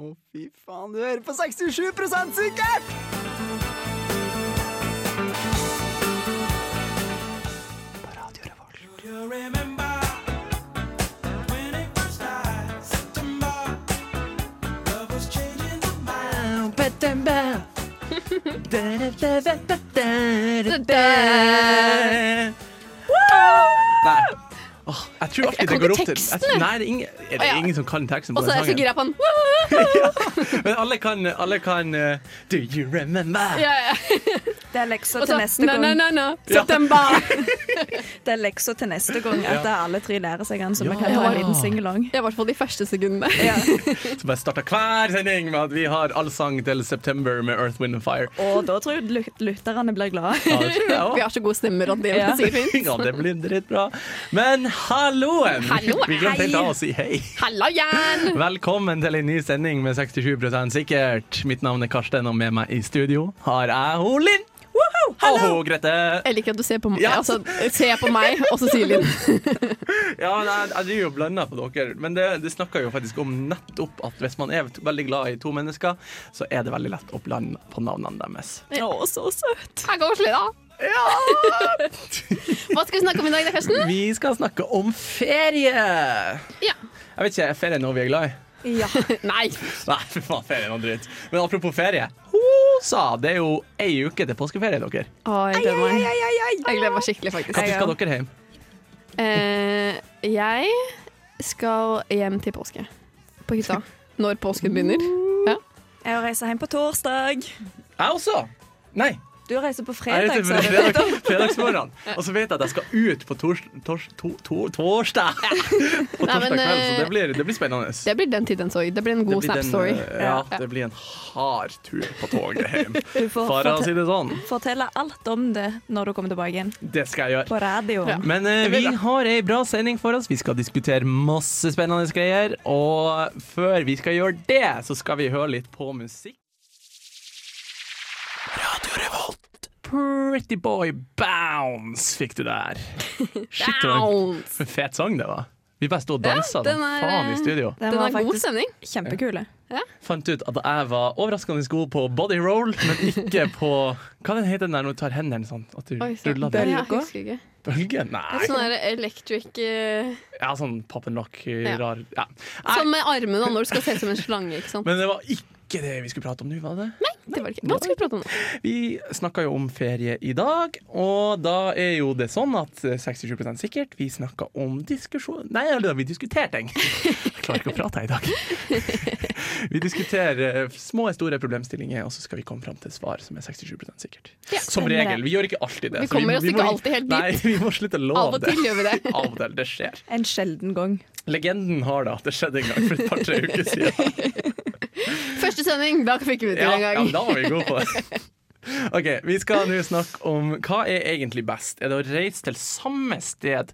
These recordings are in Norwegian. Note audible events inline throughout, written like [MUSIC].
Å, fy faen, du hører på 67 sikkert! På Radio Revolt. [LAUGHS] Nei. Åh, jeg tror alltid Jeg det går opp til jeg. Nei, det er ingen, er det ja. ingen som kan teksten Og på så er den jeg så sangen. gira på den. [LAUGHS] Men alle kan, alle kan uh, Do you remember? Ja, ja. Det er leksa til neste gang. Nei, na, na. September. [LAUGHS] Det er leksa til neste gang At det alle tre lærer seg den, så vi kan ta en liten singalong. I hvert fall de første sekundene. [LAUGHS] Ja. Så bare starter hver sending med at vi har allsang til September med Earth, Wind and Fire. Og da tror jeg lyt- lytterne blir glade. Vi har så gode stemmer at det Ja. det blir dritbra. Men halloen! Hallo, [LAUGHS] Vi glemte helt av å si hei. Hallo igjen! [LAUGHS] Velkommen til en ny sending med 67% sikkert. Mitt navn er Karsten, og med meg i studio har jeg ho Linn. Og Oh, Grete. Jeg liker at du ser på meg, Ja. altså, ser på meg og så sier Linn. [LAUGHS] Ja, nei, jeg driver jo og blander på dere, men det, det snakker jo faktisk om nettopp at hvis man er veldig glad i to mennesker, så er det veldig lett å blande på navnene deres. Å, så søt. Det går koselig, da. [LAUGHS] Hva skal vi snakke om i dag, da, Karsten? Vi skal snakke om ferie. Ja. Jeg vet ikke, Er ferie noe vi er glad i? Ja. [LAUGHS] Nei. Nei, for faen, ferie er noe dritt. Men apropos ferie. Hosa, det er jo ei uke til påskeferie, dere. Å, jeg gleder meg. Jeg gleder meg skikkelig, faktisk. Når skal dere hjem? Uh, jeg skal hjem til påske. På hytta. Når påsken begynner. Jeg reiser hjem på torsdag. Jeg også. Nei. Du reiser på fredag, er sa på du. fredag, fredagsmorgen. Og så vet jeg at jeg skal ut på tors, tors, to, to, torsdag. På torsdag kveld, så eh, det blir, det blir spennende. Det blir den tiden sorg. Det blir en god Det Snap-story. eh, Ja, Ja. det blir en hard tur på toget hjem. [LAUGHS] For å si det sånn. fortelle alt om det når du kommer tilbake igjen. Det skal jeg gjøre. På radioen. Ja. Men uh, vi har ei bra sending for oss. Vi skal diskutere masse spennende greier. Og før vi skal gjøre det, så skal vi høre litt på musikk. Pretty Boy Bounce fikk du der. [LAUGHS] Shit, det var en fet sang det var. Vi bare sto og dansa den den er, faen i eh, studio. Den Den var god stemning. kjempekule. Fant ut at jeg var overraskende god på body roll, men ikke på Hva den heter den der når du tar hendene sånn? At du Oi, så- ruller? Ja, ikke. Bølge? Nei. Sånn der electric uh... Ja, sånn pop and lock-rar. ja. Nei, Sånn med armene når du skal se ut som en slange. ikke sant? Men det var ikke det vi skulle prate om nå, var det? Nei, Det var ikke. Hva skal vi prate om nå? Vi snakka jo om ferie i dag, og da er jo det sånn at eh, 67 sikkert Vi snakka om diskusjon Nei, eller vi diskuterer ting. Jeg klarer ikke å prate her i dag. [LAUGHS] Vi diskuterer eh, små og store problemstillinger, og så skal vi komme fram til svar som er 67 sikkert. Ja. Som regel. Vi gjør ikke alltid det. Vi kommer oss vi ikke må- alltid helt dit. Nei, [LAUGHS] vi må slutte å Av og til det. gjør vi det. [LAUGHS] Av og til. Det skjer. En sjelden gang. Legenden har det at det skjedde en gang for et par-tre uker siden. Første sending, da fikk vi det til Ja, en gang. Ja, da var vi gode på det. [LAUGHS] Ok, Vi skal nå snakke om hva er egentlig best. Er det å reise til samme sted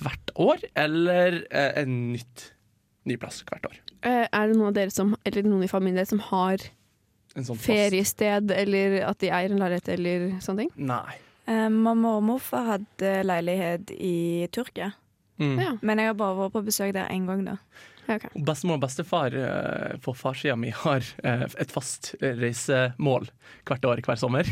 hvert år, eller eh, en nytt, ny plass hvert år? Eh, er det noen av dere som, eller noen i familien deres som har En sånn feriested, eller at de eier en leilighet, eller sånne ting? Nei. Eh, Mamma og morfar hadde leilighet i Tyrkia, Mm. Ja, men jeg har bare vært på besøk der én gang. da. Ja, ok. Og Bestemor og bestefar eh, på farssida mi har eh, et fast reisemål hvert år hver sommer.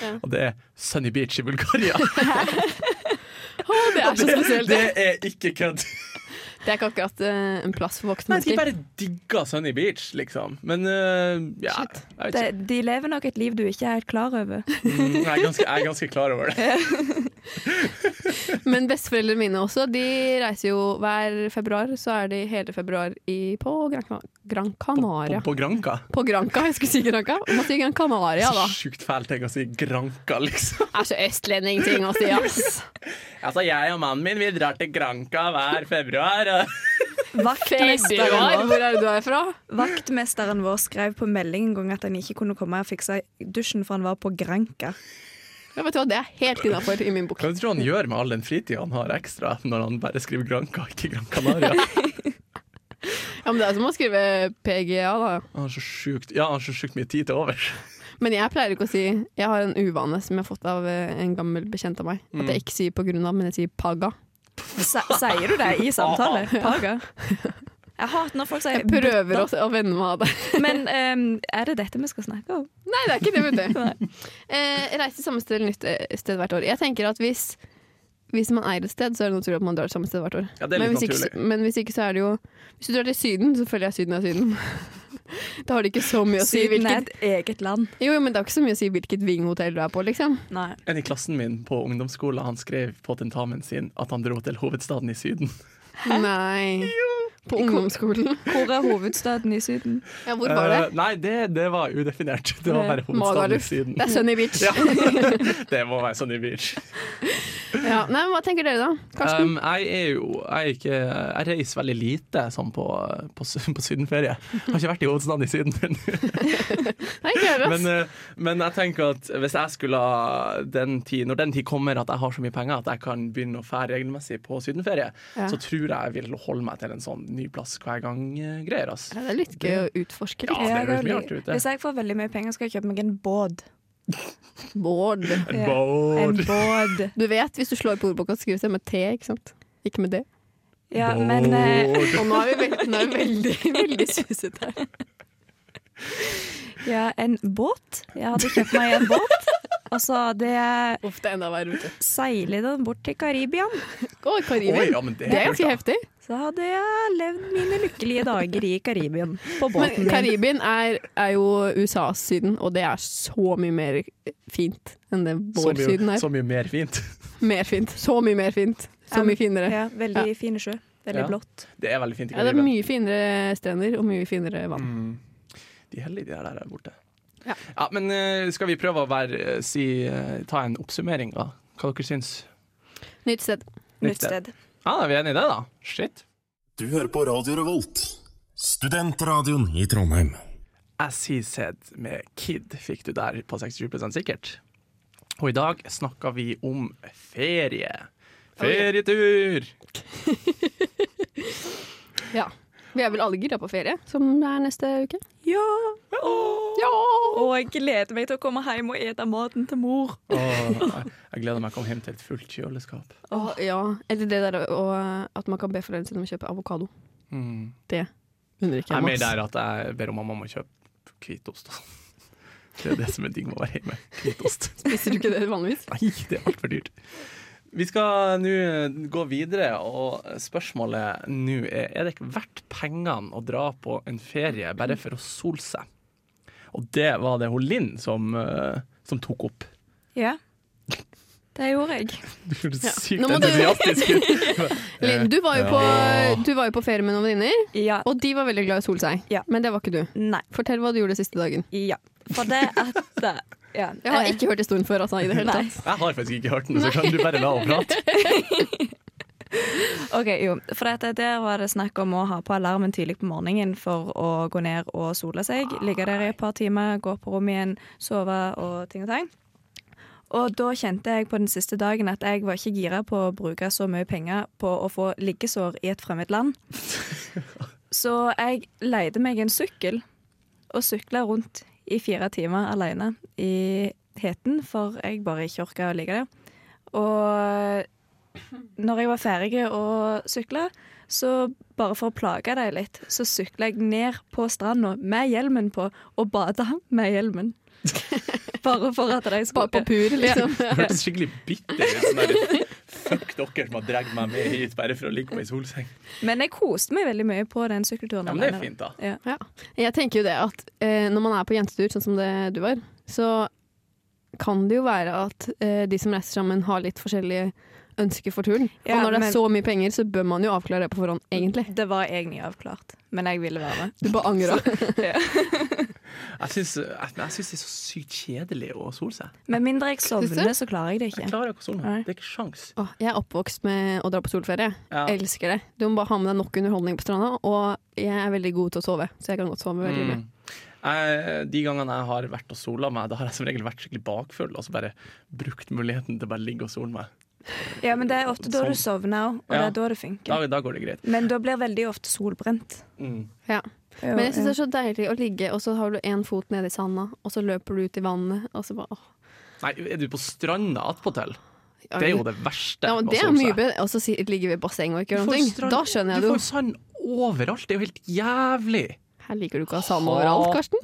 Ja. [LAUGHS] Og det er Sunny Beach i Bulgaria. [LAUGHS] oh, det er så spesielt. det Det, er ikke kødd. [LAUGHS] det er ikke akkurat uh, en plass for voksne Nei, de bare digger Sunny Beach, liksom. Men uh, ja, Shit. De, de lever nok et liv du ikke er helt klar over. Mm, jeg, er ganske, jeg er ganske klar over det. [LAUGHS] Men besteforeldrene mine også, de reiser jo hver februar, så er de hele februar i, på Gran, Gran Canaria. På, på, på Granca. På Granca, jeg skulle si Granca. Må si Gran Canaria, da. Så sjukt fæl ting å si Granca, liksom. Det er så østlending-ting å si, ass. [LAUGHS] Altså, jeg og mannen min vi drar til Granca hver februar. og- [LAUGHS] Vaktmesteren vår, er er vaktmesteren vår skrev på melding en gang at han ikke kunne komme og fikse dusjen, for han var på Granca. Ja, vet du hva, Det er helt innafor i min bok. Hva tror du han gjør med all den fritida han har ekstra, når han bare skriver Granca, ikke Gran Canaria? [LAUGHS] Ja, men Det er som å skrive PGA, da. Han har så sjukt ja, han har så sjukt mye tid til overs. Men jeg pleier ikke å si Jeg har en uvane som jeg har fått av eh, en gammel bekjent av meg. At jeg ikke sier på grunn av, men jeg sier paga. Se- Sier du det i samtale? Paga? [LAUGHS] Jeg hater når folk sier Jeg prøver butta. å, venne meg av det. [LAUGHS] Men um, er det dette vi skal snakke om? Nei, det er ikke det, vet [LAUGHS] du. Eh, reise samme sted eller nytt eh, sted hvert år. Jeg tenker at hvis, hvis man eier et sted, så er det naturlig at man drar samme sted hvert år. Ja, det er men, hvis ikke, men hvis ikke, så er det jo Hvis du drar til Syden, så føler jeg Syden er Syden. [LAUGHS] da har det ikke så mye å si Syden er et eget land. Jo, jo, men det har ikke så mye å si hvilket vinghotell du er på, liksom. Nei. En i klassen min på ungdomsskolen han skrev på tentamen sin at han dro til hovedstaden i Syden. Nei. På ungdomsskolen. Hvor er hovedstaden i Syden? Ja, hvor var det? Uh, nei, det, det var udefinert. [LAUGHS] Det var bare hovedstaden i Syden. Det er Sunny Beach. Ja, [LAUGHS] det må være Sunny Beach. Ja. Nei, men Hva tenker dere, da? Karsten? Um, jeg er jo jeg, er ikke, jeg reiser veldig lite sånn på, på, på sydenferie. Jeg har ikke vært i hovedstaden i Syden. [LAUGHS] Nei, ikke heller. Men, eh, men jeg tenker at hvis jeg skulle ha den tid, når den tid kommer at jeg har så mye penger at jeg kan begynne å fære regelmessig på sydenferie, Ja. så tror jeg jeg vil holde meg til en sånn ny plass hver gang-greier. ass. Ja, det er litt gøy å utforske Ja, det høres mye artig ut, det. Hvis jeg får veldig mye penger, skal jeg kjøpe meg en båt. [LAUGHS] Båd. En Ja. båt. Du vet, hvis du slår på ordboka, skrives det med T, ikke sant? Ikke med D. Ja, men uh, Og nå er vi, veld, nå er vi veldig, [LAUGHS] veldig susete her. [LAUGHS] ja, en båt. Jeg hadde kjøpt meg en båt, og så hadde jeg Uff, det er enda verre ute. seilet den bort til Karibia. Oh, Karibien. ja, det Det er ganske heftig. Så hadde jeg levd mine lykkelige dager i Karibien på Men båten. Karibien er, er jo USAs Syden, og det er så mye mer fint enn det vår vår Syden er. så mye mer fint. Mer fint. Så mye mer fint. Så mye finere. Ja, veldig fine sjø. Veldig Ja. blått. Det er veldig fint i Ja, det er mye finere strender og mye finere vann. Mm. De heldige, de er der borte. Ja. men eh, skal vi prøve å være, eh, si, eh, ta en oppsummering da? hva dere syns? Nytt sted. Nytt Nytt sted. Ja, er vi enige i det, da? Shit. Du hører på Radio Revolt, studentradioen i Trondheim. As He Said med Kid fikk du der på 67 sikkert. Og i dag snakker vi om ferie. Ferietur! [LAUGHS] Ja. Vi er vel alle gira på ferie, som det er neste uke? Ja! Ja! Og jeg gleder meg til å komme hjem og ete maten til mor. Åh, jeg, jeg gleder meg til å komme hjem til et fullt kjøleskap. Åh, ja. Eller det der og, at man kan be foreldrene sine om å kjøpe avokado. Mm. Det unner ikke Jeg er jeg mer meg. der at jeg ber om mamma må å kjøpe hvitost. Det er det som er digg med å være hjemme. Hvitost. Spiser du ikke det vanligvis? Nei, det er altfor dyrt. Vi skal nå gå videre, og spørsmålet nå er Er det ikke verdt pengene å dra på en ferie bare for å sole seg? Og det var det hun Linn som, eh, som tok opp. Ja. Det gjorde jeg. Du hørtes Ja. sykt du- entusiastisk ut. [LAUGHS] Linn, du var jo på, du var jo på ferie med noen venninner, Ja. og de var veldig glad i å sole seg. Ja. Men det var ikke du. Nei. Fortell hva du gjorde siste dagen. Ja. For det at ja. Jeg har eh, ikke hørt historien før, altså, i det hele tatt. Jeg har faktisk ikke hørt den, så kan du bare la henne prate. [LAUGHS] Ok, jo. For dette, der var det snakk om å ha på alarmen tidlig på morgenen for å gå ned og sole seg. Ligge der i et par timer, gå på rommet igjen, sove og ting og tang. Og da kjente jeg på den siste dagen at jeg var ikke gira på å bruke så mye penger på å få liggesår i et fremmed land. [LAUGHS] Så jeg leide meg en sykkel og sykla rundt i fire timer alene i heten, for jeg bare ikke orka å ligge der. Og når jeg var ferdig å sykle, så bare for å plage deg litt, så sykla jeg ned på stranda med hjelmen på og bada med hjelmen. [LAUGHS] Bare for at de Bare skulle på pur, liksom. Det hørtes skikkelig bitter ut. Sånn der, Fuck dere som har dratt meg med hit bare for å ligge på ei solseng. Men jeg koste meg veldig mye på den sykkelturen. Ja, men det er fint, da. Ja. Ja. Jeg tenker jo det at eh, når man er på jentetur, sånn som det du var, så kan det jo være at eh, de som reiser sammen har litt forskjellige ønsker for turen. Ja, og når det er men- så mye penger, så bør man jo avklare det på forhånd, egentlig. Det var egentlig avklart, men jeg ville være med. Du bare angra. [LAUGHS] [LAUGHS] Jeg syns, jeg, jeg syns det er så sykt kjedelig å sole seg. Med mindre jeg sovner, så klarer jeg det Jeg ikke. klarer ikke å sole meg. Det er ikke sjans. Åh, jeg er oppvokst med å dra på solferie. Ja. Jeg elsker det. Du må bare ha med deg nok underholdning på stranda, og jeg er veldig god til å sove, så jeg kan godt sove veldig mye. Mm. Jeg, de gangene jeg har vært og sola meg, da har jeg som regel vært skikkelig bakfull og så bare brukt muligheten til å bare ligge og sole meg. Ja, men det er ofte da du Sånn. sovner òg, og Ja. det er da det funker. da går det greit. Men da blir veldig ofte solbrent. Mm. Ja. Men jeg syns det er så deilig å ligge, og så har du én fot nede i sanda, og så løper du ut i vannet, og så bare åh. Nei, er du på stranda attpåtil? Det er jo det verste. Ja, det er mye bedre. Og så ligger vi i bassenget og ikke gjør noe. Da skjønner jeg det Du får jo. sand overalt. Det er jo helt jævlig. Her liker du ikke å ha sand overalt, Karsten.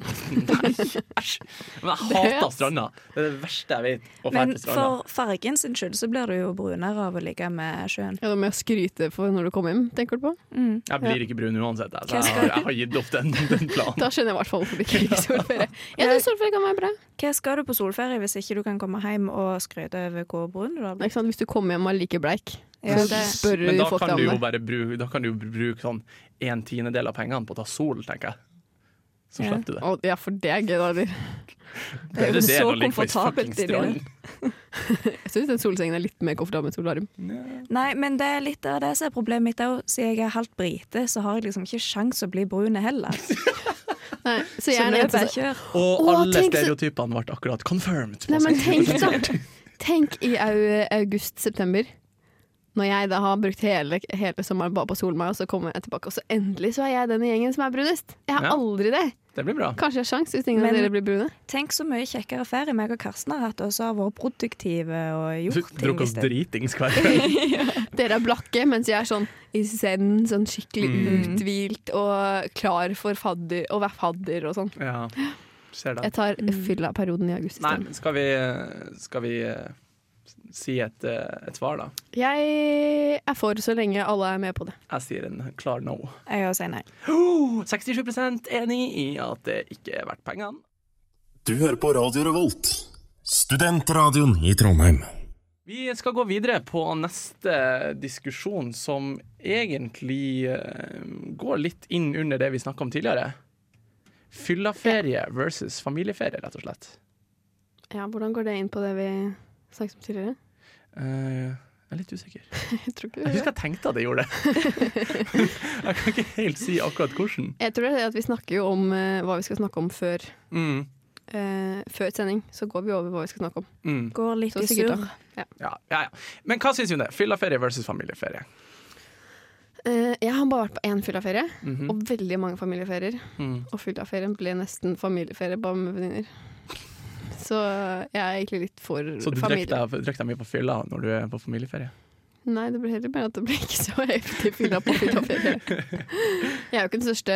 [LAUGHS] Æsj. Jeg hater stranda. Det er det verste jeg vet. Å Men for fargen sin skyld så blir du jo brunere av å ligge med sjøen. Ja, Det må jeg skryte for når du kommer hjem, tenker du på? Mm. Jeg blir ikke brun uansett. jeg, Hva Så skal- jeg, har- jeg har gitt opp den, den planen. Da skjønner jeg i hvert fall hvorfor du ikke [LAUGHS] liker solferie. Ja, synes solferie kan være bra. Hva skal du på solferie hvis ikke du kan komme hjem og skryte over hvor brun du har blitt? Hvis du kommer hjem og er like bleik, Ja, det- spør Men da kan du jo bare bruke, da kan du bruke sånn en tiendedel av pengene på å ta sol, tenker jeg. Så Ja. slipper du det. Å, Ja, for det er gøy, da. [LAUGHS] Det er jo så komfortabelt fuckings i det. [LAUGHS] Jeg syns den solsengen er litt mer komfortabel enn solarium. Nei, men det er litt av det som er problemet mitt òg. Siden jeg er halvt brite, så har jeg liksom ikke sjans å bli brun heller. [LAUGHS] Nei, så jeg Så er som kjør. Og alle så- stereotypene ble akkurat confirmed. Nei, men tenk da. Tenk i august-september. Når jeg da har brukt hele, hele sommeren bare på å sole meg, og så kommer jeg tilbake, og så endelig så er jeg den i gjengen som er brunest. Jeg har Ja. aldri det. Det blir bra. Kanskje jeg har sjans hvis ingen Men- av dere blir brune. Tenk så mye kjekkere ferie meg og Karsten har hatt, og så har vært produktive og gjort ting. Drukket oss dritings hver [LAUGHS] kveld. Dere er blakke, mens jeg er sånn i zen, sånn skikkelig Mm. uthvilt og klar for fadder, å være fadder og sånn. Ja, ser Jeg tar fylla-perioden i august. Nei, men skal vi, skal vi eh, si et, eh, et svar, da? Jeg er for så lenge alle er med på det. Jeg sier en klar no. Jeg òg sier nei. Oh, 67 enig i at det ikke er verdt pengene. Du hører på Radio Revolt, studentradioen i Trondheim. Vi skal gå videre på neste diskusjon, som egentlig eh, går litt inn under det vi snakka om tidligere. Fyllaferie versus familieferie, rett og slett. Ja, Hvordan går det inn på det vi snakket om tidligere? Uh, jeg er litt usikker. [LAUGHS] Jeg tror ikke Jeg husker jeg tenkte at jeg gjorde det. [LAUGHS] jeg kan ikke helt si akkurat hvordan. Jeg tror det er det at vi snakker jo om uh, hva vi skal snakke om før, Mm, Uh, før sending. Så går vi over hva vi skal snakke om. mm. Går litt Så i surr. Ja, ja, ja. Men hva syns du om det? Fyllaferie versus familieferie? Eh, jeg har bare vært på én fyllaferie, Mhm. og veldig mange familieferier. Mm. Og fyllaferien ble nesten familieferie, bare med venninner. Så jeg er egentlig litt for Så du familie. deg, mye på fylla når du er på familieferie? Nei, det blir heller bare at det blir ikke så heftig fylla på fyllaferie. [LAUGHS] Jeg er jo ikke den største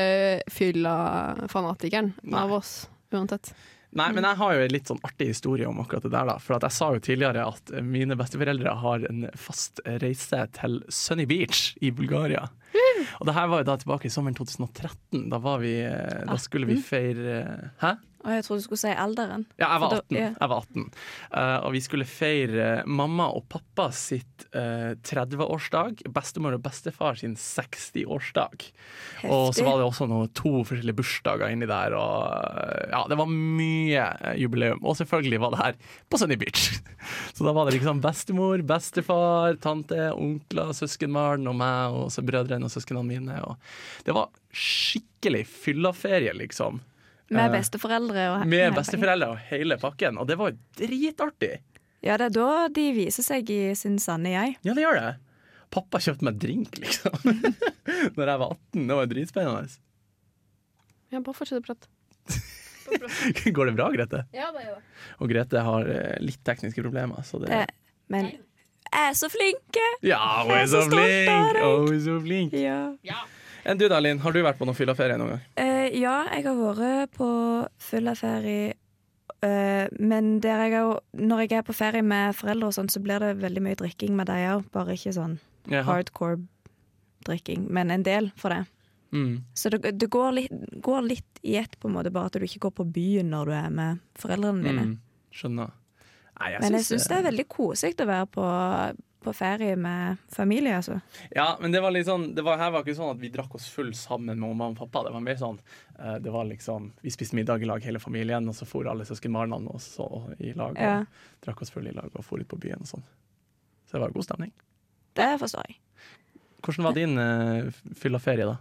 fylla-fanatikeren av oss, uansett. Nei, men jeg har jo en litt sånn artig historie om akkurat det der. da For jeg sa jo tidligere at mine besteforeldre har en fast reise til Sunny Beach i Bulgaria. Og det her var jo da tilbake i sommeren 2013. Da, var vi, eh, da skulle vi feire Hæ? Og jeg trodde du skulle si alderen. Ja, jeg var For da- 18. ja. Jeg var 18. Uh, og vi skulle feire mamma og pappa sitt uh, 30-årsdag. Bestemor og bestefar sin 60-årsdag. Og så var det også noe, to forskjellige bursdager inni der. Og eh, ja, det var mye eh, jubileum. Og selvfølgelig var det her på Sunny Beach. [LAUGHS] Så da var det liksom bestemor, bestefar, tante, onkler, søskenbarn og meg og så brødrene og søsknene mine. Og det var skikkelig fyllaferie, liksom. Med Eh, besteforeldre og Med besteforeldre og hele pakken. Og det var jo dritartig. Ja, det er da de viser seg i sin sanne jeg. Ja, det gjør det. Pappa kjøpte meg drink, liksom. [LAUGHS] Når jeg var 18. Det var dritspennende. Ja, bare fortsett å prate. [LAUGHS] Går det bra, Grete? Ja, det gjør det. Og Grete har eh, litt tekniske problemer, så det Det, men jeg er så flinke! Ja, hun er så så flink! Hun er så flink. Ja. Enn du da, Linn? Har du vært på noen fyllaferie noen gang? Eh, ja, jeg har vært på fyllaferie. Uh, men der jeg er, når jeg er på ferie med foreldre, og sånt, så blir det veldig mye drikking med dem òg. Bare ikke sånn Jaha. hardcore drikking, men en del for det. Mm. Så det, det går, litt, går litt i ett, på en måte, bare at du ikke går på byen når du er med foreldrene dine. Mm. Skjønner. Nei, Men jeg syns det er veldig koselig å være på, på ferie med familie, altså. Ja, men det var litt sånn Det var, her var ikke sånn at vi drakk oss full sammen med mamma og pappa. Det var mer sånn eh, Det var liksom Vi spiste middag i lag, hele familien, og så for alle søskenbarna og så i lag. Og Ja. drakk oss full i lag og for ut på byen og sånn. Så det var god stemning. Det forstår jeg. Hvordan var din uh, fyllaferie, da?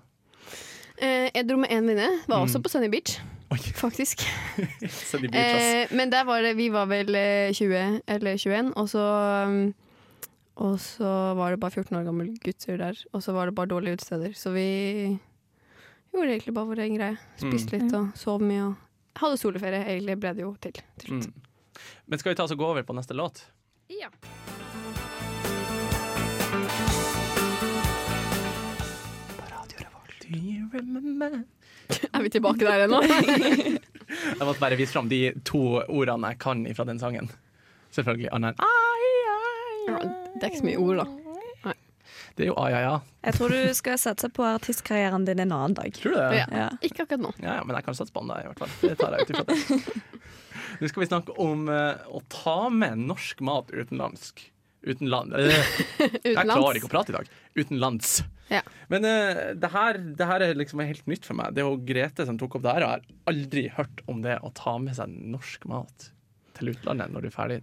Eh, jeg dro med én venninne. Var også Mm. på Sunny Beach, Oi, faktisk. [LAUGHS] Sunny Beach, ass. Eh, men der var det Vi var vel eh, 20 eller 21, og så um, Og så var det bare 14 år gammel gutter der, og så var det bare dårlige utesteder. Så vi gjorde egentlig bare vår egen greie. Spiste litt og sov mye og hadde soleferie. Egentlig ble det jo til. til slutt. Mm. Men skal vi ta oss og gå over på neste låt? Ja. Revolt. you remember [LAUGHS] Er vi tilbake der ennå? [LAUGHS] Jeg måtte bare vise fram de to ordene jeg kan fra den sangen. Selvfølgelig. Annet enn ai, Det er ikke så mye ord, da. Det er jo ai, ai, ja. Jeg tror du skal satse på artistkarrieren din en annen dag. Tror du det? Ja. Ja. Ikke akkurat nå. Ja, ja, men jeg kan satse på den, da, i hvert fall. Det tar jeg ut ifra det. Nå skal vi snakke om eh, å ta med norsk mat utenlandsk. Utenland. [LAUGHS] Jeg klarer ikke å prate i dag. Utenlands. Ja. Men eh, det, her, det her er liksom helt nytt for meg. Det er Grete som tok opp det her, og jeg har aldri hørt om det å ta med seg norsk mat til utlandet når du er ferdig.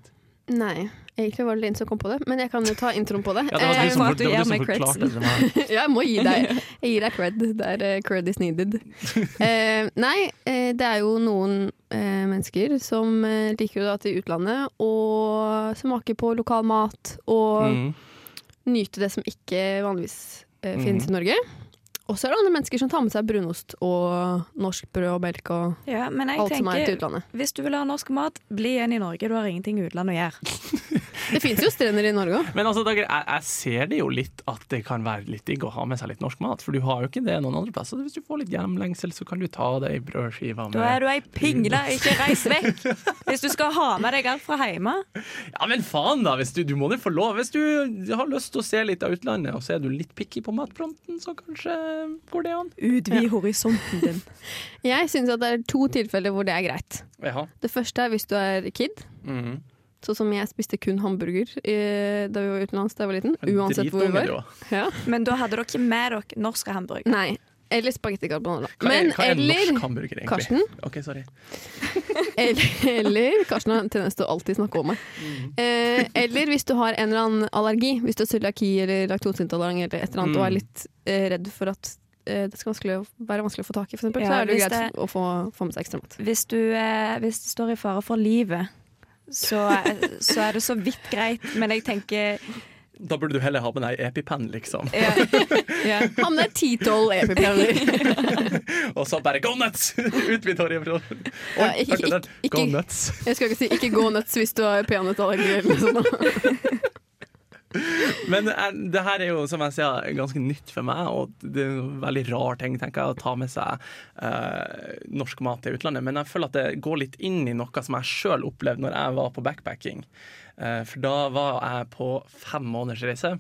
Nei, egentlig var det Linn som kom på det, men jeg kan jo ta introen på det. [LAUGHS] Ja, det var Eh, du som, for det var du som forklarte det meg. [LAUGHS] ja, jeg må gi deg [LAUGHS] Jeg gir deg cred der eh, cred is needed. Eh, nei, eh, det er jo noen eh, mennesker som eh, liker å dra til utlandet og smake på lokal mat og Mm. nyte det som ikke vanligvis eh, finnes mm. i Norge. Og så er det andre mennesker som tar med seg brunost og norsk brød og melk og Ja, men jeg alt som er til utlandet. hvis du vil ha norsk mat, bli igjen i Norge. Du har ingenting i utlandet å gjøre. [LAUGHS] Det fins jo strender i Norge òg. Men altså, jeg, jeg ser det jo litt at det kan være litt digg å ha med seg litt norsk mat, for du har jo ikke det noen andre plasser. Hvis du får litt hjemlengsel, så kan du ta deg ei brødskive Da er med du ei pingle, ikke reis vekk! [LAUGHS] Hvis du skal ha med deg alt fra hjemme. Ja, men faen, da! Hvis du, du må jo få lov. Hvis du har lyst til å se litt av utlandet, og så er du litt picky på matfronten, så kanskje går det an. Utvid horisonten din. [LAUGHS] Jeg syns at det er to tilfeller hvor det er greit. Jaha. Det første er hvis du er kid. Mhm. Sånn som jeg spiste kun hamburger eh, da vi var utenlands da jeg var liten. Uansett hvor vi var. Ja. Men da hadde dere ikke med dere norske hamburgere. Nei. Eller spagetti carbonara. Hva er, Men hva er eller norsk hamburger, egentlig? Karsten. Ok, sorry. [LAUGHS] Eller, eller Karsten har en tendens til å alltid snakke om meg. Mm. Eh, eller hvis du har en eller annen allergi. Hvis du har cøliaki eller laktoseintolerant eller et eller annet, Mm. og er litt eh, redd for at eh, det skal vanskelig, være vanskelig å få tak i, for eksempel, Ja, så er det greit det- å få, få med seg ekstra mat. Hvis, du, eh, hvis du står i fare for livet, så, så er det så vidt greit. Men jeg tenker Da burde du heller ha med deg EpiPen, liksom. ja, ja. Ha med ti-tolv EpiPen-er. [LAUGHS] Og så bare go nuts! [LAUGHS] Utvid horisonten. Oi, Ja, ikke- ikke, ikke- Go nuts. Jeg skal ikke si 'ikke gå nuts' hvis du har peanøttallergi eller noe sånt. [LAUGHS] Men det her er jo, som jeg sier, ganske nytt for meg, og det er en veldig rar ting, tenker jeg, å ta med seg eh, norsk mat til utlandet. Men jeg føler at det går litt inn i noe som jeg sjøl opplevde når jeg var på backpacking. Eh, for da var jeg på fem måneders reise.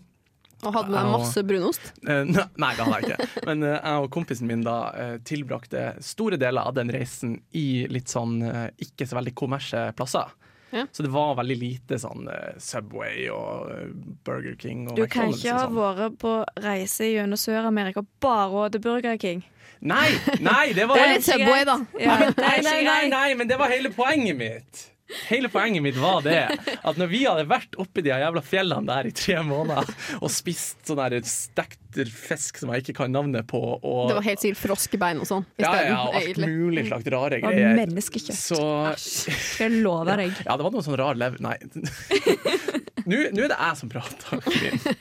Og hadde med deg masse brunost. Eh, Nei, det hadde jeg ikke. Men eh, jeg og kompisen min da eh, tilbrakte store deler av den reisen i litt sånn ikke så veldig kommersielle plasser. Ja. Så det var veldig lite sånn eh, Subway og eh, Burger King og Du kan ikke ha sånn. vært på reise gjennom Sør-Amerika og bare til Burger King. Nei, nei, det var Det er litt Subway, da. Ja, Nei, nei, nei, nei, men det var hele poenget mitt. Hele poenget mitt var det at når vi hadde vært oppi de jævla fjellene der i tre måneder og spist sånn der stekt fisk som jeg ikke kan navnet på, og Det var helt sikkert froskebein og sånn ja, ja, og alt egentlig. mulig slags rare greier. menneskekjøtt. Så Skal jeg love deg. Ja, det var noe sånn rar lever... Nei. [LAUGHS] Nå nå er det jeg som prater.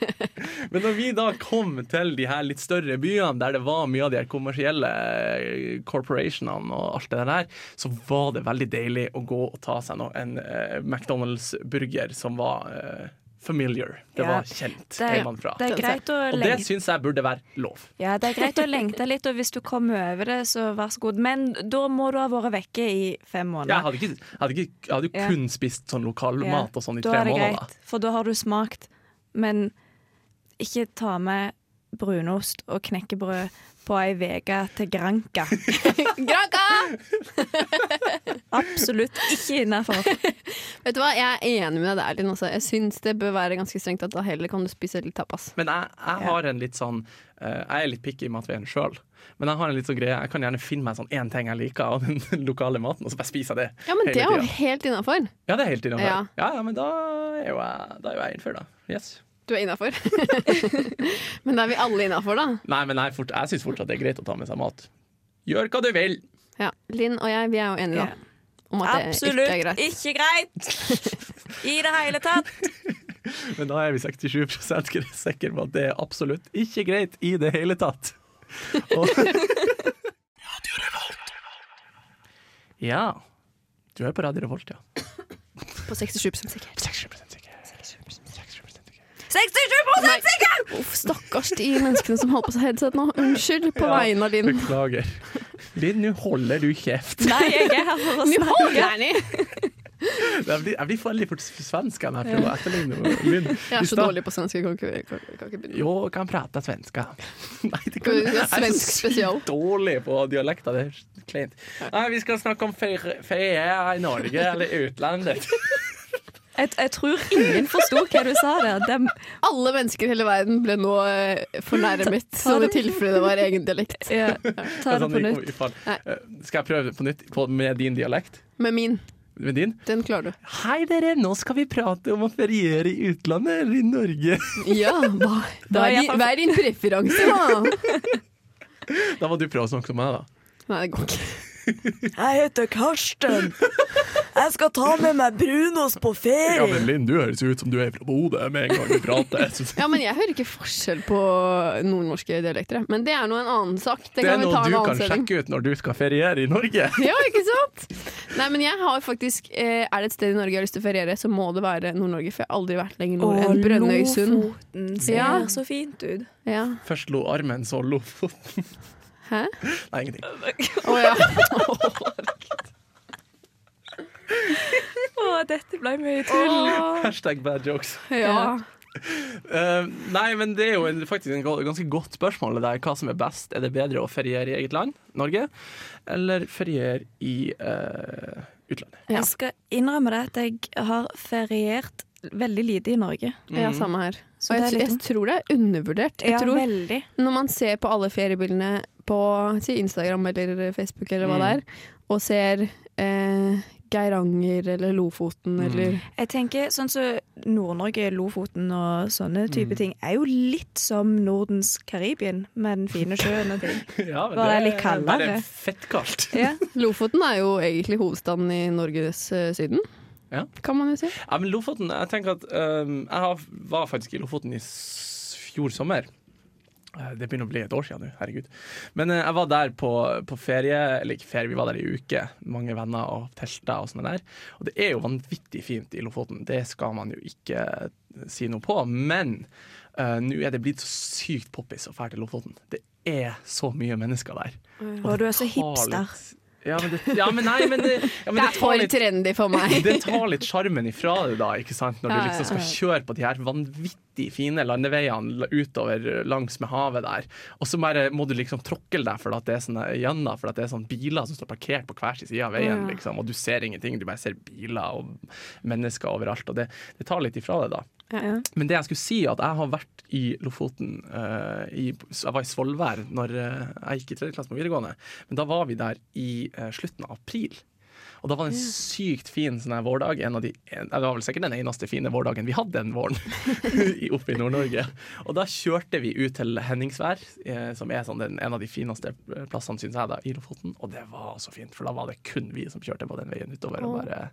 [LAUGHS] Men når vi da kom til de her litt større byene der det var mye av de her kommersielle corporationene og alt det der, så var det veldig deilig å gå og ta seg noe, en eh, McDonald's-burger som var eh, familiar. Det Ja, var kjent Det det er greit å Og det syns jeg burde være lov. ja, det er greit å lengte litt, og hvis du kommer over det, så vær så god. Men da må du ha vært vekke i fem Jeg måneder. hadde, ikke, jeg hadde, ikke, hadde Ja. kun spist sånn lokalmat og sånn i da tre er det måneder. greit, for da har du smakt. Men ikke ta med brunost og knekkebrød på ei uke til Granca. [LAUGHS] Granka! Absolutt ikke innafor. [LAUGHS] Vet du hva, jeg er enig med deg der, Linn. Altså. Jeg syns det bør være ganske strengt at da heller kan du spise litt tapas. Men jeg, jeg har en litt sånn eh, Jeg er litt picky i matveien sjøl. Men jeg har en litt sånn greie Jeg kan gjerne finne meg sånn én ting jeg liker av den [LAUGHS] lokale maten, og så bare spiser jeg det. Ja, men Hele det er jo helt innafor. Ja, det er helt innafor. Ja. Ja. ja, men da er jo jeg, da er jo jeg innenfor, da. Yes. Du er innafor. [LAUGHS] men da er vi alle innafor, da. Nei, men jeg, fort, jeg syns fortsatt det er greit å ta med seg mat. Gjør hva du vil. Ja. Linn og jeg, vi er jo enige, da. Om at det Absolutt ikke er greit. ikke greit! I det hele tatt. [LAUGHS] Men da er vi 67 sikre på at det er absolutt ikke greit i det hele tatt. Og [LAUGHS] ja. Du er på Radio Revolt, ja. På 67 sikkert. 67 sikker. 67 sikker! Uff, stakkars de menneskene som holder på seg headset nå. Unnskyld på vegne av din. Beklager. Linn, nå holder du kjeft. Nei, jeg er her for å snakke. Jeg blir, jeg blir veldig fort svensk når jeg for å etterligne Linn. Jeg er så dårlig på svensk, jeg kan ikke, kan, kan ikke begynne. Jo, kan prate svenska. [LAUGHS] Nei, det vi jeg er så dårlig på dialekter. Det er kleint. Nei, vi skal snakke om feie ferie i Norge eller utlandet. Jeg, jeg tror ingen forsto hva du sa der. Dem, Alle mennesker i hele verden ble nå eh, fornærmet, som i tilfelle det var egen dialekt. ja, ta det Sånn på nytt. fall. Nei. Eh, Skal jeg prøve på nytt med din dialekt? Med min. Med din? Den klarer du. Hei dere, nå skal vi prate om å feriere i utlandet eller i Norge. [LAUGHS] Ja, hva, hva, er, din, hva er din preferanse, da? [LAUGHS] Da må du prøve å snakke som meg, da. Nei, det går ikke. Jeg heter Karsten. [LAUGHS] Jeg skal ta med meg brunost på ferie! Ja, men Linn, du høres ut som du er fra Bodø med en gang du prater. [LAUGHS] Ja, men jeg hører ikke forskjell på nordnorske dialekter. Men det er nå en annen sak. Det, Det er noe du kan sjekke ut når du skal feriere i Norge. [LAUGHS] Ja, ikke sant? Nei, men jeg har faktisk eh, Er det et sted i Norge jeg har lyst til å feriere, så må det være Nord-Norge. For jeg har aldri vært lenger nord enn Brønnøysund. Lofoten ser Ja. så fint ut. Ja. Først lo armen, så Lofoten. Hæ? Nei, ingenting. Å ja. [LAUGHS] Å, dette ble mye tull. Hashtag bad jokes. ja. Uh, nei, men det er jo en, faktisk en ganske godt spørsmål det der, hva som er best. Er det bedre å feriere i eget land, Norge, eller feriere i uh, utlandet? Ja. Jeg skal innrømme det at jeg har feriert veldig lite i Norge. ja, samme her. Så Og det jeg, jeg tror det er undervurdert. Jeg Ja, tror veldig. Når man ser på alle feriebildene på si Instagram eller Facebook eller hva det er, og ser eh, Geiranger eller Lofoten eller Jeg tenker sånn som Nord-Norge, Lofoten og sånne type ting er jo litt som Nordens Karibien, med den fine sjøen og ting. [LAUGHS] Ja, men Bare det litt er fett kaldt. Ja. [LAUGHS] Lofoten er jo egentlig hovedstaden i Norges uh, Syden, Ja. kan man jo si. Ja, men Lofoten, jeg tenker at um, Jeg har, var faktisk i Lofoten i fjor sommer. Eh, Det begynner å bli et år siden nå, herregud. Men eh, jeg var der på, på ferie, eller ikke ferie, vi var der i uke. Mange venner og telter og sånne der. Og det er jo vanvittig fint i Lofoten, det skal man jo ikke eh, si noe på. Men uh, nå er det blitt så sykt poppis å dra til Lofoten. Det er så mye mennesker der. Og du er så hipster. litt- Ja, men, det, ja, men nei, men det, ja, men Det det er for litt trendy for meg. [LAUGHS] det tar litt sjarmen ifra det, da, ikke sant? når du liksom skal kjøre på de her vanvittig fine landeveiene utover langs med havet der. Og så bare må du liksom tråkle deg for at det er sånne gjennom, for at det er sånne biler som står parkert på hver sin side av veien, Ja. liksom, og du ser ingenting. Du bare ser biler og mennesker overalt, og det, det tar litt ifra det, da. Ja. Men det jeg skulle si, at jeg har vært i Lofoten uh, i, Jeg var i Svolvær når uh, jeg gikk i tredje klasse på videregående. Men da var vi der i uh, slutten av april. Og da var det en sykt fin sånn vårdag. En av de, en, det var vel sikkert den eneste fine vårdagen vi hadde den våren [LAUGHS] oppe i Nord-Norge. Og da kjørte vi ut til Henningsvær, eh, som er sånn den, en av de fineste eh, plassene, syns jeg, da, i Lofoten. Og det var så fint, for da var det kun vi som kjørte på den veien utover. Og bare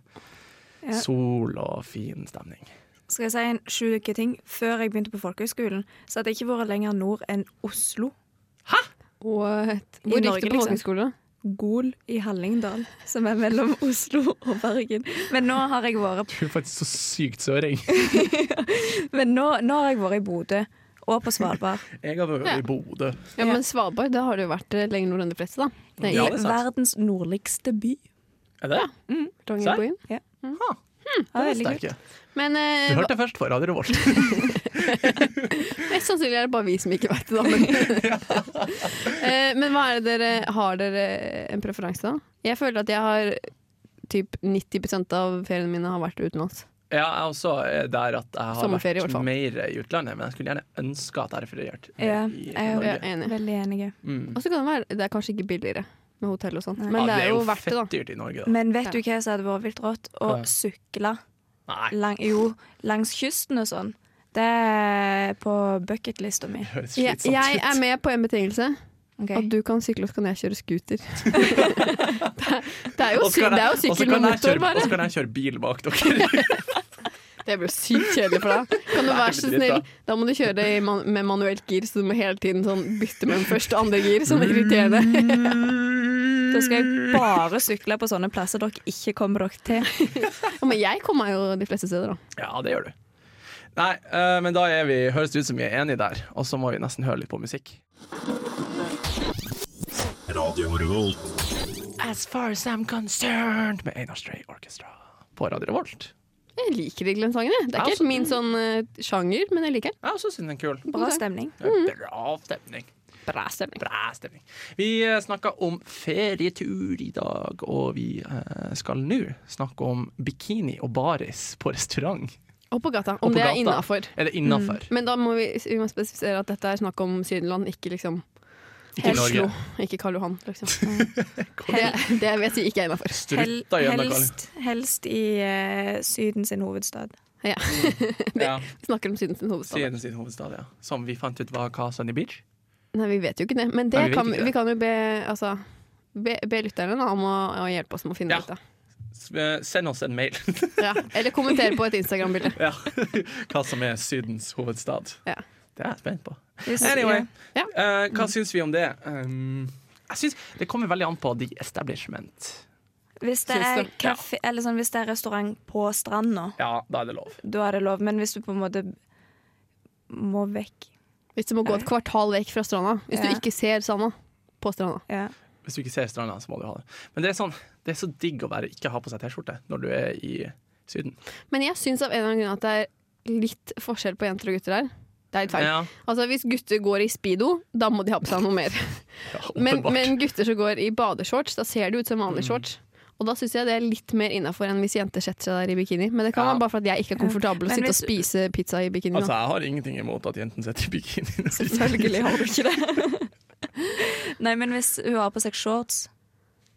Ja. sol og fin stemning. Skal jeg si en sjuk ting? Før jeg begynte på folkehøgskolen, så hadde jeg ikke vært lenger nord enn Oslo. Hæ? What? I Hvor gikk du på liksom. Gol i Hallingdal, som er mellom Oslo og Bergen. Men nå har jeg vært, Du er faktisk så sykt søring. [LAUGHS] men nå, nå har jeg vært i Bodø og på Svalbard. Jeg har vært Ja. i Bodø. Ja, men Svalbard, det har du jo vært eh, lenger nord enn de fleste, da. Det er Ja, i det er. Verdens nordligste by. Er det? Longyearbyen. Ja. Ha, Ja, det veldig visste jeg ikke. Men uh, Du hørte det først på Radio Revolt. [LAUGHS] mest sannsynlig er det bare vi som ikke vet det, da. Men, uh, [LAUGHS] men hva er det dere Har dere en preferanse, da? Jeg føler at jeg har typ 90% av feriene mine har vært utenlands. Ja, jeg også er der at jeg har Sommerferie, vært mer i utlandet, men jeg skulle gjerne ønske at jeg refererte mer Ja, jeg er enig. Veldig enig. Mm. Og så kan det være Det er kanskje ikke billigere med hotell og sånt, men Ja, det er jo verdt det, da. Dyrt i Norge, da. Men vet du hva som hadde vært vilt rått? Å sykle lang, jo, langs kysten og sånn. Det er på bucketlista mi. Jeg, jeg er med på en betingelse. Okay. At du kan sykle, og så kan jeg kjøre scooter. [LAUGHS] det, er, det er jo, sy det er jo sykkel kan med motor, kjøre- Og så kan jeg kjøre bil bak dere. [LAUGHS] Det blir jo sykt kjedelig for deg. Kan du være så snill? Da må du kjøre i man med manuelt gir, så du må hele tiden sånn bytte mellom første og andre gir. Sånn irriterende. [LAUGHS] Da skal jeg bare sykle på sånne plasser dere ikke kommer dere til. [LAUGHS] Ja, men jeg kommer jo de fleste steder, da. Ja, det gjør du. Nei, uh, men da er vi, høres det ut som vi er enige der, og så må vi nesten høre litt på musikk. Radio Revolt. As far as I'm concerned med Einar Stray Orchestra på Radio Revolt. Jeg liker den sangen. Det er Ja, ikke helt min sånn uh, sjanger, men jeg liker den. Jeg også syns den er kul. Bra stemning. Bra stemning. Bra stemning. Bra stemning. Vi eh, snakka om ferietur i dag, og vi eh, skal nå snakke om bikini og baris på restaurant. Og på gata, om på det er innafor. Mm. Men da må vi, vi må spesifisere at dette er snakk om Sydenland, ikke liksom Ikke Oslo. Norge. Ikke Karl Johan, liksom. [LAUGHS] Det, det vet vi ikke er innafor. Hel, helst, helst i uh, Syden sin hovedstad. Ja. [LAUGHS] Ja, Vi snakker om Syden sin hovedstad. Syden sin hovedstad, ja. Som vi fant ut var Casa Sunny Beach. Nei, vi vet jo ikke det. Men det Nei, vi kan, ikke det. vi kan jo be, altså, be, be lytterne da, om å, å hjelpe oss med å finne Ja. ut av. Eh, Send oss en mail. [LAUGHS] Ja. Eller kommenter på et Instagram-bilde. ja. [LAUGHS] Hva som er Sydens hovedstad. Ja. Det er jeg spent på. Anyway, Ja. uh, hva syns vi om det? Um, jeg synes Det kommer veldig an på the establishment. Hvis det er eller sånn, hvis det er restaurant på stranda, Ja, da er det lov. da er det lov. Men hvis du på en måte må vekk Hvis du må gå et kvartal vekk fra stranda. Hvis Ja. du ikke ser stranda på stranda. ja. Hvis du ikke ser stranda, så må du ha det. Men det er, sånn, det er så digg å være, ikke ha på seg T-skjorte når du er i Syden. Men jeg syns av en eller annen grunn at det er litt forskjell på jenter og gutter der. Det er litt feil. Ja, Altså Hvis gutter går i speedo, da må de ha på seg noe mer. [LAUGHS] ja, Men, men gutter som går i badeshorts, da ser det ut som Mm. vanlige shorts. Og da syns jeg det er litt mer innafor enn hvis jenter setter seg der i bikini. Men det kan Ja. være bare for at jeg ikke er komfortabel å sitte og spise pizza i bikini. Altså, jeg har ingenting imot at jenten setter i bikini. [LAUGHS] Selvfølgelig har du ikke det. [LAUGHS] Nei, men hvis hun har på seg shorts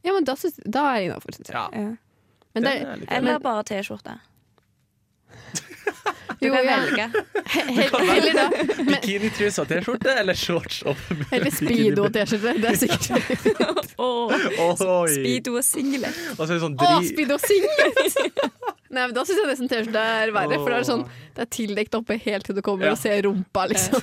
Ja, men da, synes, da er jeg innafor, syns jeg. Ja, ja. Men det, det er litt Eller bare T-skjorte. [LAUGHS] Du Jo, kan ja. velge. [LAUGHS] heller da. Og T-skjorte eller shorts? Eller speedo og T-skjorte. Det er sikkert [LAUGHS] fint. [LAUGHS] Speedo og singlet. Og så er det sånn Å, speedo og singlet! Nei, men Da syns jeg nesten T-skjorte er verre. For det er sånn Det er tildekt oppe helt til du kommer Ja. og ser rumpa, liksom.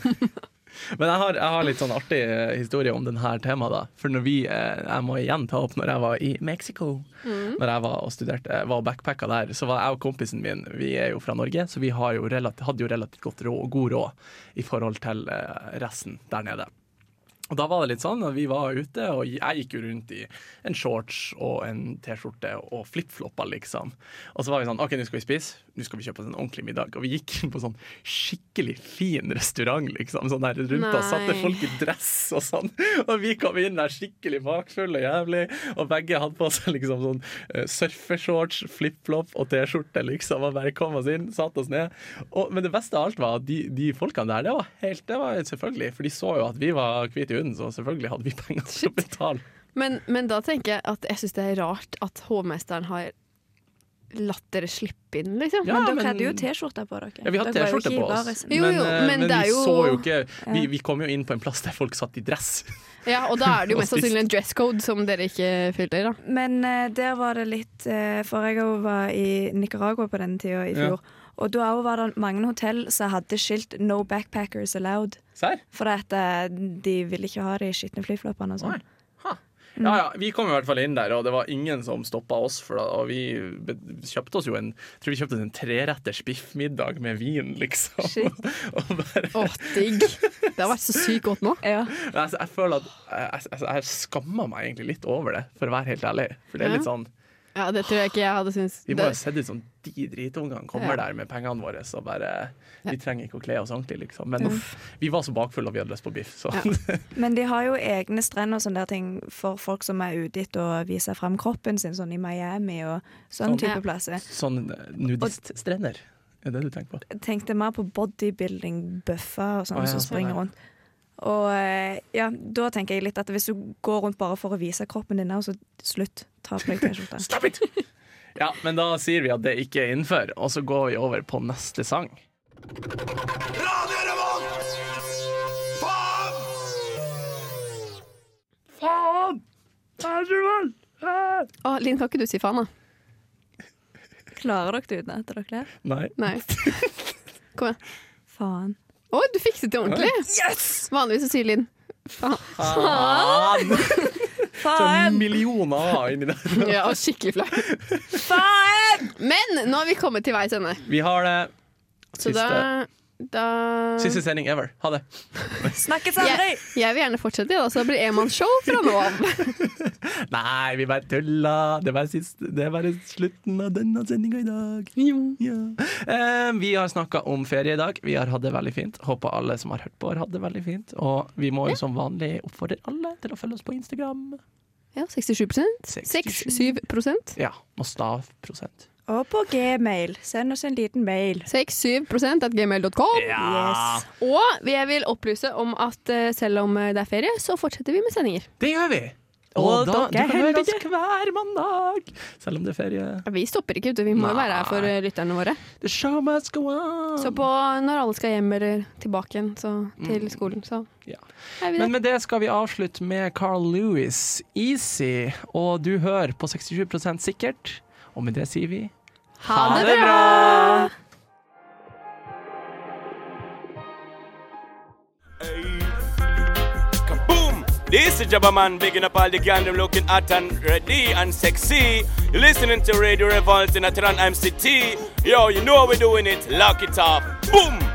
Men jeg har, jeg har litt sånn artig eh, historie om denne temaet. da For når vi, eh, Jeg må igjen ta opp når jeg var i Mexico. Mm. Når jeg var og studerte, var og backpacka der, så var jeg og kompisen min Vi er jo fra Norge, så vi har jo relativt, hadde jo relativt godt råd, god råd i forhold til eh, resten der nede. Og da var det litt sånn at vi var ute, og jeg gikk jo rundt i en shorts og en T-skjorte og flipflopper, liksom. Og så var vi sånn OK, nå skal vi spise. Nå skal vi kjøpe oss en ordentlig middag. Og vi gikk inn på sånn skikkelig fin restaurant, liksom. Sånn der rundt oss Satte folk i dress og sånn. Og vi kom inn der skikkelig bakfulle og jævlig, og begge hadde på seg liksom sånn uh, surfeshorts, flipflop og T-skjorte, liksom. Og bare kom oss inn, satte oss ned. Og, men det beste av alt var at de, de folkene der, det var helt Det var selvfølgelig, for de så jo at vi var hvite i huden, så selvfølgelig hadde vi penger til å betale. Men, men da tenker jeg at jeg syns det er rart at hovmesteren har latt dere slippe inn, liksom. Ja, men dere men- hadde jo T-skjorter på dere. Ja, vi hadde Dere var jo T-skjorte på oss. Jo, jo, men, men det er vi jo- så jo ikke vi, vi kom jo inn på en plass der folk satt i dress. [LAUGHS] Ja, Og da er det jo mest sannsynlig en dress code som dere ikke fyller. da Men uh, der var det litt uh, For jeg var i Nicaragua på den tida i Ja. Og da var det mange hotell som hadde skilt 'No backpackers allowed'. Sær? For at, eh, de ville ikke ha de skitne flyfloppene og sånn. Ja, ja, vi kom i hvert fall inn der, og det var ingen som stoppa oss. For da, og vi kjøpte oss jo en tror vi kjøpte oss en treretters biffmiddag med vin, liksom. Shit. [LAUGHS] og bare, Åh, digg! Det har vært så sykt godt nå. Ja. Men altså, jeg føler at jeg, jeg, jeg skammer meg egentlig litt over det, for å være helt ærlig. For det er litt sånn Ja, Det tror jeg ikke jeg hadde syntes. Vi må jo Det, sett ut som de dritungene kommer Ja. der med pengene våre og bare Vi trenger ikke å kle oss ordentlig, liksom. Men vi var så bakfulle og vi hadde lyst på biff, så Ja. [LAUGHS] Men de har jo egne strender og sånne der ting for folk som er ute etter å vise frem kroppen sin, sånn i Miami og sånne Sånn. type Ja. plasser. sånn eh, nudiststrender. Er det du tenker på? Tenkte mer på bodybuilding-bøffer og sånne ja, som sånn, springer ja. rundt. Og eh, ja, da tenker jeg litt at hvis du går rundt bare for å vise kroppen din, så slutt. Ta på deg T-skjorta. Stop it! Ja, men da sier vi at det ikke er innenfor, og så går vi over på neste sang. Radio Revolt! Faen! Faen! Å, Linn, kan ikke du si faen, da? Klarer dere det uten etter dere ler? Nei. Nei. Kom igjen. Faen. Å, du fikset det ordentlig! Vanligvis sier Linn faen. Faen! Så millioner million A inni der. [LAUGHS] Ja, og skikkelig flau. Faen! Men nå har vi kommet til veis ende. Vi har det. Så Siste, da, da siste sending ever. Ha det. [LAUGHS] Snakkes aldri! jeg, jeg vil gjerne fortsette, så det blir enmannsshow fra nå av. [LAUGHS] Nei, vi bare tulla. Det var, sist, det var slutten av denne sendinga i dag. Ja. Eh, vi har snakka om ferie i dag. Vi har hatt det veldig fint. Håper alle som har hørt på, har hatt det veldig fint. Og vi må jo som vanlig oppfordre alle til å følge oss på Instagram. Ja, 67 6-7% Ja, og stavprosent. Og på gmail. Send oss en liten mail. 67% at gmail.com. Yes. Og jeg vil opplyse om at eh, selv om det er ferie, så fortsetter vi med sendinger. Det gjør vi! Og Og da, dere hører oss hver mandag, selv om det er ferie. Vi stopper ikke, ute. Vi må jo være her for eh, lytterne våre. The show must go on. Så på når alle skal hjem eller tilbake igjen så, til skolen, så Ja. er vi Men med det skal vi avslutte med Carl Lewis, Easy. Og du hører på 67% sikkert. Og med det sier vi Ha det bra! This is Jabba Man, bigging up all the gang, them looking hot and ready and sexy. You're listening to Radio Revolt in Atran MCT. Yo, you know how we're doing it. Lock it up. Boom!